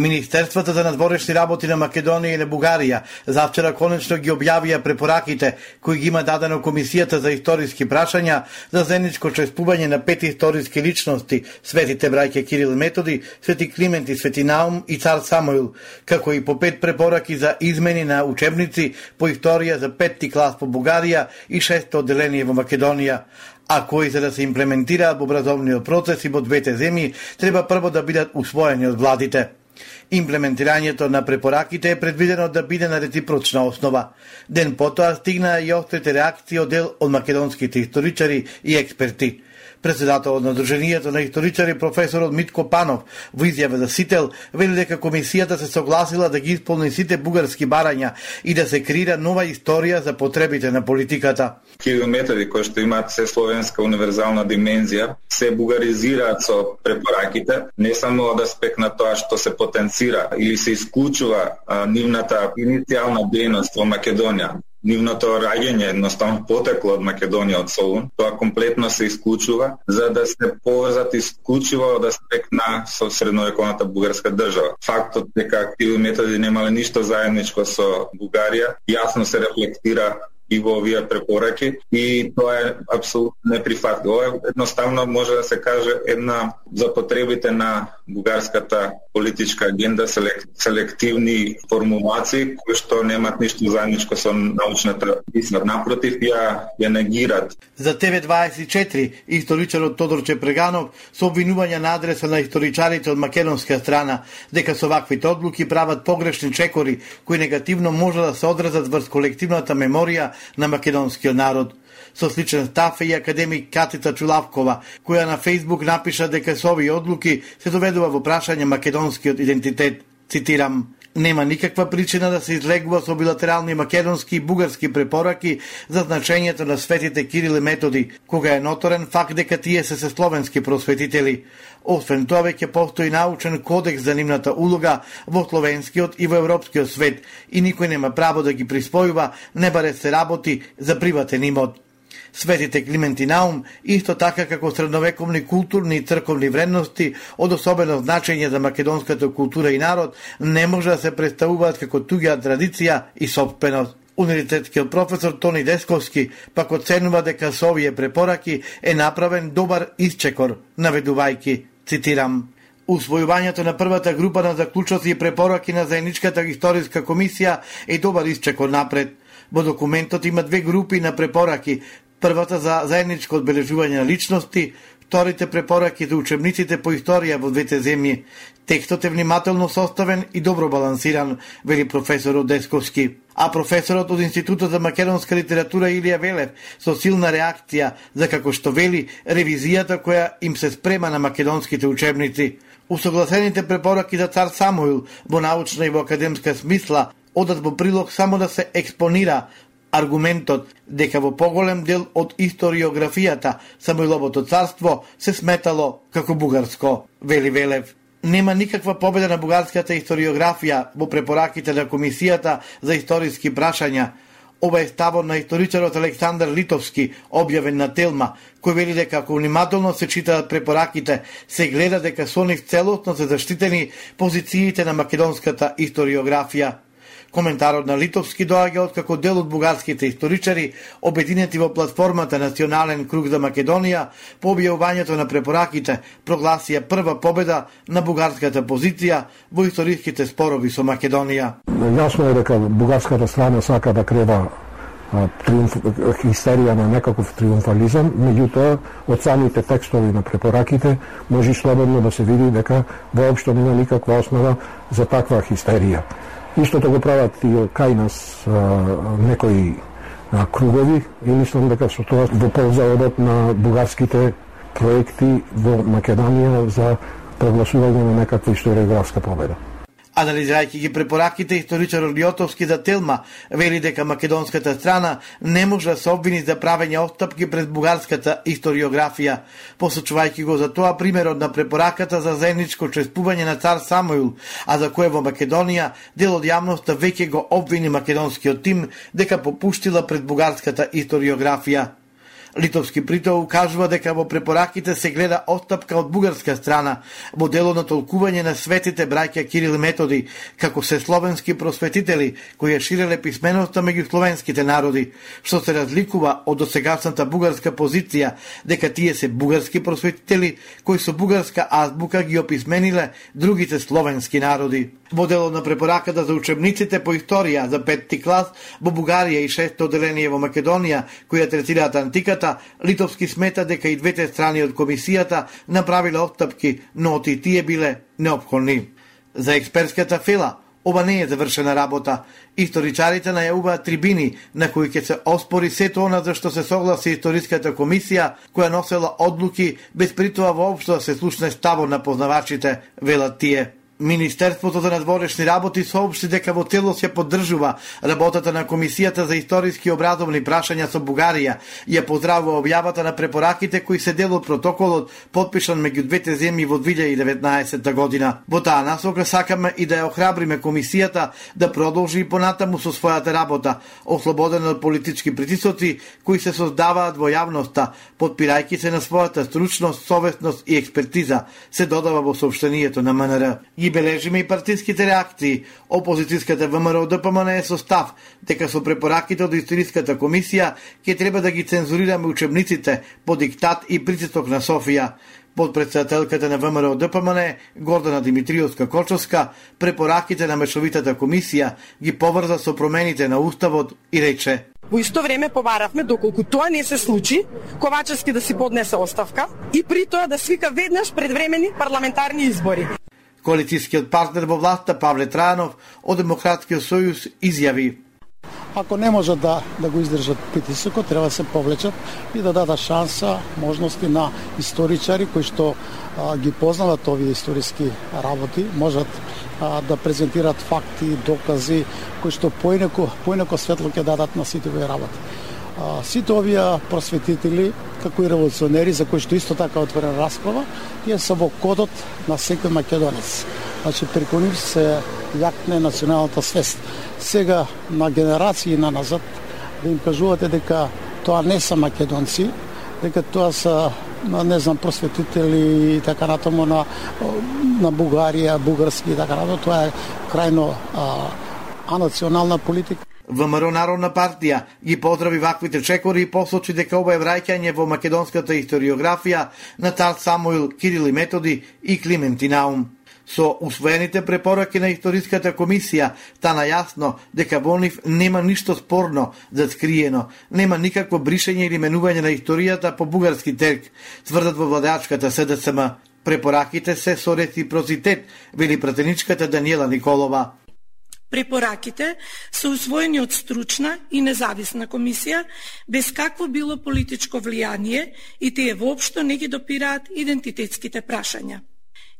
Министерствата за надворешни работи на Македонија и на Бугарија завчера конечно ги објавија препораките кои ги има дадено Комисијата за историски прашања за заедничко чествување на пет историски личности, светите браќа Кирил Методи, свети Климент и свети Наум и цар Самуил, како и по пет препораки за измени на учебници по историја за петти клас по Бугарија и шесто одделение во Македонија а кои за да се имплементираат во образовниот процес и во двете земји, треба прво да бидат усвоени од владите. Имплементирањето на препораките е предвидено да биде на реципрочна основа. Ден потоа стигна и острите реакции од дел од македонските историчари и експерти. Председателот на Друженијето на историчари професорот Митко Панов во изјава за Сител вели дека комисијата се согласила да ги исполни сите бугарски барања и да се креира нова историја за потребите на политиката. Километри кои што имаат се словенска универзална димензија се бугаризираат со препораките, не само од аспект на тоа што се потенцира или се исклучува а, нивната иницијална дејност во Македонија, нивното раѓање едноставно потекло од Македонија од Солун, тоа комплетно се исклучува за да се поврзат исклучиво од аспект на со средновековната бугарска држава. Фактот дека активи методи немале ништо заедничко со Бугарија јасно се рефлектира и во овие препораки и тоа е апсолутно неприфатливо. Ова едноставно може да се каже една за потребите на бугарската политичка агенда селективни формулации кои што немат ништо заедничко со научната мисла. Напротив, ја, ја негират. За ТВ24 историчарот Тодор Чепреганов со обвинување на адреса на историчарите од македонска страна дека со ваквите одлуки прават погрешни чекори кои негативно може да се одразат врз колективната меморија на македонскиот народ. Со сличен став е и академик Катица Чулавкова, која на Фейсбук напиша дека со овие одлуки се доведува во прашање македонскиот идентитет. Цитирам, Нема никаква причина да се излегува со билатерални македонски и бугарски препораки за значењето на светите Кирил и Методи, кога е ноторен факт дека тие се се словенски просветители. Освен тоа, веќе постои научен кодекс за нивната улога во словенскиот и во европскиот свет и никој нема право да ги приспојува, не баре се работи за приватен имот. Светите Климент и Наум, исто така како средновековни културни и црковни вредности од особено значење за македонската култура и народ, не може да се представуваат како туѓа традиција и собственост. Универзитетскиот професор Тони Десковски пак оценува дека со овие препораки е направен добар исчекор, наведувајки, цитирам, Усвојувањето на првата група на заклучоци и препораки на заедничката историска комисија е добар исчекор напред. Во документот има две групи на препораки, првата за заедничко одбележување на личности, вторите препораки за учебниците по историја во двете земји. Текстот е внимателно составен и добро балансиран, вели професорот Десковски. А професорот од Институтот за македонска литература Илија Велев со силна реакција за како што вели ревизијата која им се спрема на македонските учебници. Усогласените препораки за цар Самуил во научна и во академска смисла одат во прилог само да се експонира аргументот дека во поголем дел од историографијата Самойловото царство се сметало како бугарско, вели Велев. Нема никаква победа на бугарската историографија во препораките на Комисијата за историски прашања. Ова е ставот на историчарот Александар Литовски, објавен на Телма, кој вели дека ако внимателно се читаат препораките, се гледа дека со нив целосно се заштитени позициите на македонската историографија. Коментарот на Литовски доаѓа од како дел од бугарските историчари, обединети во платформата Национален круг за Македонија, по објавувањето на препораките, прогласија прва победа на бугарската позиција во историските спорови со Македонија. Јасно е дека бугарската страна сака да крева триумф, хистерија на некаков триумфализам, меѓутоа од самите текстови на препораките може слободно да се види дека воопшто нема никаква основа за таква хистерија. Истото го прават и кај нас а, некои а, кругови и мислам дека со тоа во полза одат на бугарските проекти во Македонија за прогласување на некаква историографска победа. Анализирајќи ги препораките, историчар Лиотовски за Телма вели дека македонската страна не може да се обвини за правење отстапки пред бугарската историографија, посочувајќи го за тоа примерот на препораката за заедничко чествување на цар Самуил, а за кое во Македонија дел од јавноста веќе го обвини македонскиот тим дека попуштила пред бугарската историографија. Литовски притол укажува дека во препораките се гледа отстапка од бугарска страна во дело на толкување на светите браќа Кирил и Методи, како се словенски просветители кои ја ширеле писменоста меѓу словенските народи, што се разликува од досегашната бугарска позиција дека тие се бугарски просветители кои со бугарска азбука ги описмениле другите словенски народи. Во дело на препораката за учебниците по историја за петти клас во Бугарија и шесто оделение во Македонија, која третираат антиката, Литовски смета дека и двете страни од комисијата направиле оттапки, но оти тие биле необходни. За експертската фела, ова не е завршена работа. Историчарите најавуваат трибини на кои ќе се оспори сето она за што се согласи историската комисија, која носела одлуки без притоа воопшто да се слушне ставо на познавачите, велат тие. Министерството за надворешни работи соопшти дека во целост ја поддржува работата на Комисијата за историски и образовни прашања со Бугарија и ја поздравува објавата на препораките кои се дел од протоколот подпишан меѓу двете земји во 2019 година. Во таа насока сакаме и да ја охрабриме Комисијата да продолжи и понатаму со својата работа, ослободена од политички притисоци кои се создаваат во јавноста, подпирајќи се на својата стручност, совестност и експертиза, се додава во сообщението на МНР. И бележиме и партиските реакции. Опозицијската ВМРО ДПМН е со став дека со препораките од историската комисија ќе треба да ги цензурираме учебниците по диктат и притисок на Софија. Подпредседателката на ВМРО ДПМН Гордана Димитриовска Кочовска препораките на мешовитата комисија ги поврза со промените на уставот и рече Во исто време побаравме доколку тоа не се случи, Ковачевски да си поднесе оставка и при тоа да свика веднаш предвремени парламентарни избори. Коалицијскиот партнер во власта Павле Трајанов од Демократскиот сојуз изјави Ако не можат да, да го издржат притисокот, треба да се повлечат и да дадат шанса, можности на историчари кои што а, ги познават овие историски работи, можат а, да презентираат факти, докази кои што поинеко, поинеко светло ќе дадат на сите овие работи. А, сите овие просветители како и револуционери за кои што исто така отворена расправа, тие се во кодот на секој македонец. Значи, преку нив се јакне националната свест. Сега на генерации на назад да им кажувате дека тоа не се македонци, дека тоа се не знам просветители и така натаму на на Бугарија, бугарски и така натаму, тоа е крајно а, анационална политика. ВМРО Народна партија ги поздрави ваквите чекори и посочи дека ова е враќање во македонската историографија на цар Самуил Кирил и Методи и Климент Наум. Со усвоените препораки на историската комисија стана јасно дека во нив нема ништо спорно скриено, нема никакво бришење или менување на историјата по бугарски терк, тврдат во владеачката СДСМ. Препораките се со реципроцитет, вели пратеничката Даниела Николова. Препораките се усвоени од стручна и независна комисија, без какво било политичко влијание и тие воопшто не ги допираат идентитетските прашања.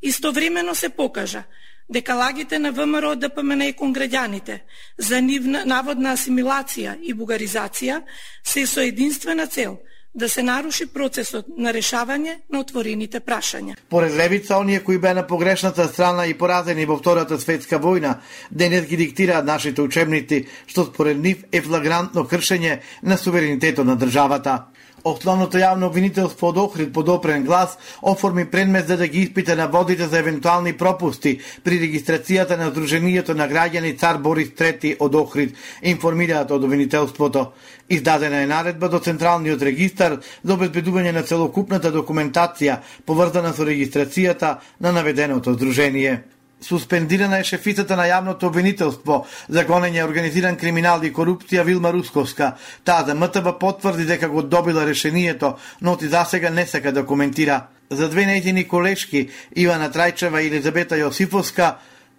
Истовремено се покажа дека лагите на ВМРО ДПМН и конграѓаните за нивна наводна асимилација и бугаризација се со единствена цел – да се наруши процесот на решавање на отворените прашања. Поред левица, оние кои беа на погрешната страна и поразени во Втората светска војна, денес ги диктираат нашите учебници, што според нив е флагрантно кршење на суверенитетот на државата. Основното јавно обвинителство од Охрид под опрен глас оформи предмет за да ги испита на водите за евентуални пропусти при регистрацијата на Сдруженијето на граѓани Цар Борис III од Охрид, информираат од обвинителството. Издадена е наредба до Централниот регистар за обезбедување на целокупната документација поврзана со регистрацијата на наведеното Сдружение. Суспендирана е шефицата на јавното обвинителство за гонење организиран криминал и корупција Вилма Русковска. Таа за МТБ потврди дека го добила решението, но ти засега не сака да коментира. За две нејзини колешки, Ивана Трајчева и Елизабета Јосифовска,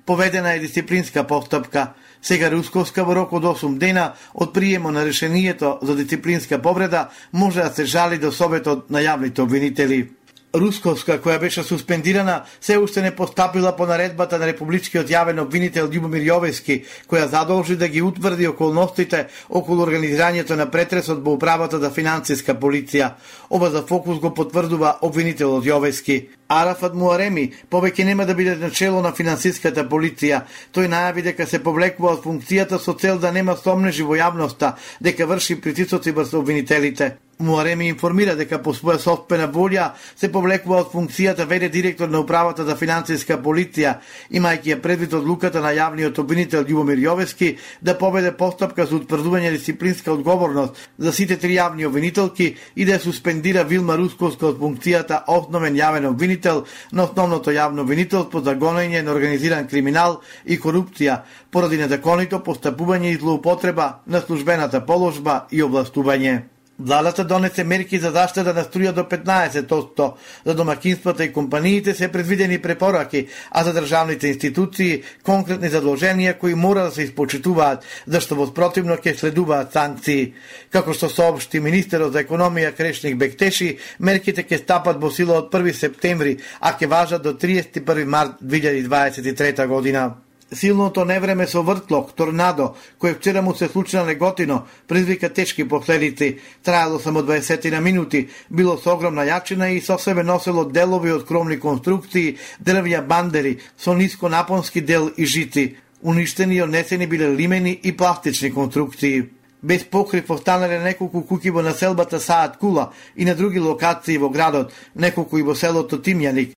поведена е дисциплинска постапка. Сега Русковска во рок од 8 дена од приемо на решението за дисциплинска повреда може да се жали до Советот на јавните обвинители. Русковска, која беше суспендирана, се уште не постапила по наредбата на републичкиот јавен обвинител Љубомир Јовески, која задолжи да ги утврди околностите околу организирањето на претресот во управата за финансиска полиција. Ова за фокус го потврдува обвинителот Јовески. Арафат Муареми повеќе нема да биде начело на финансиската полиција. Тој најави дека се повлекува од функцијата со цел да нема сомнежи во јавноста дека врши притисоци врз обвинителите. Муареми информира дека по своја собствена волја се повлекува од функцијата веде директор на управата за финансиска полиција, имајќи ја предвид одлуката на јавниот обвинител Љубомир Јовески да поведе постапка за утврдување дисциплинска одговорност за сите три јавни обвинителки и да ја суспендира Вилма Русковска од функцијата основен јавен обвинител на основното јавно обвинителство за гонење на организиран криминал и корупција поради незаконито постапување и злоупотреба на службената положба и областување. Владата донесе мерки за заштита да на струја до 15%. За домакинствата и компаниите се предвидени препораки, а за државните институции конкретни задолженија кои мора да се испочитуваат, зашто во спротивно ќе следуваат санкции. Како што соопшти министерот за економија Крешник Бектеши, мерките ќе стапат во сила од 1 септември, а ќе важат до 31 март 2023 година. Силното невреме со вртлок, торнадо, кој вчера му се случи на Неготино, предвика тешки последици. Траело само 20 на минути, било со огромна јачина и со себе носело делови од кромни конструкции, дрвја бандери, со ниско напонски дел и жици. Уништени и однесени биле лимени и пластични конструкции. Без покрив останале неколку куќи во населбата Саат Кула и на други локации во градот, неколку и во селото Тимјаник.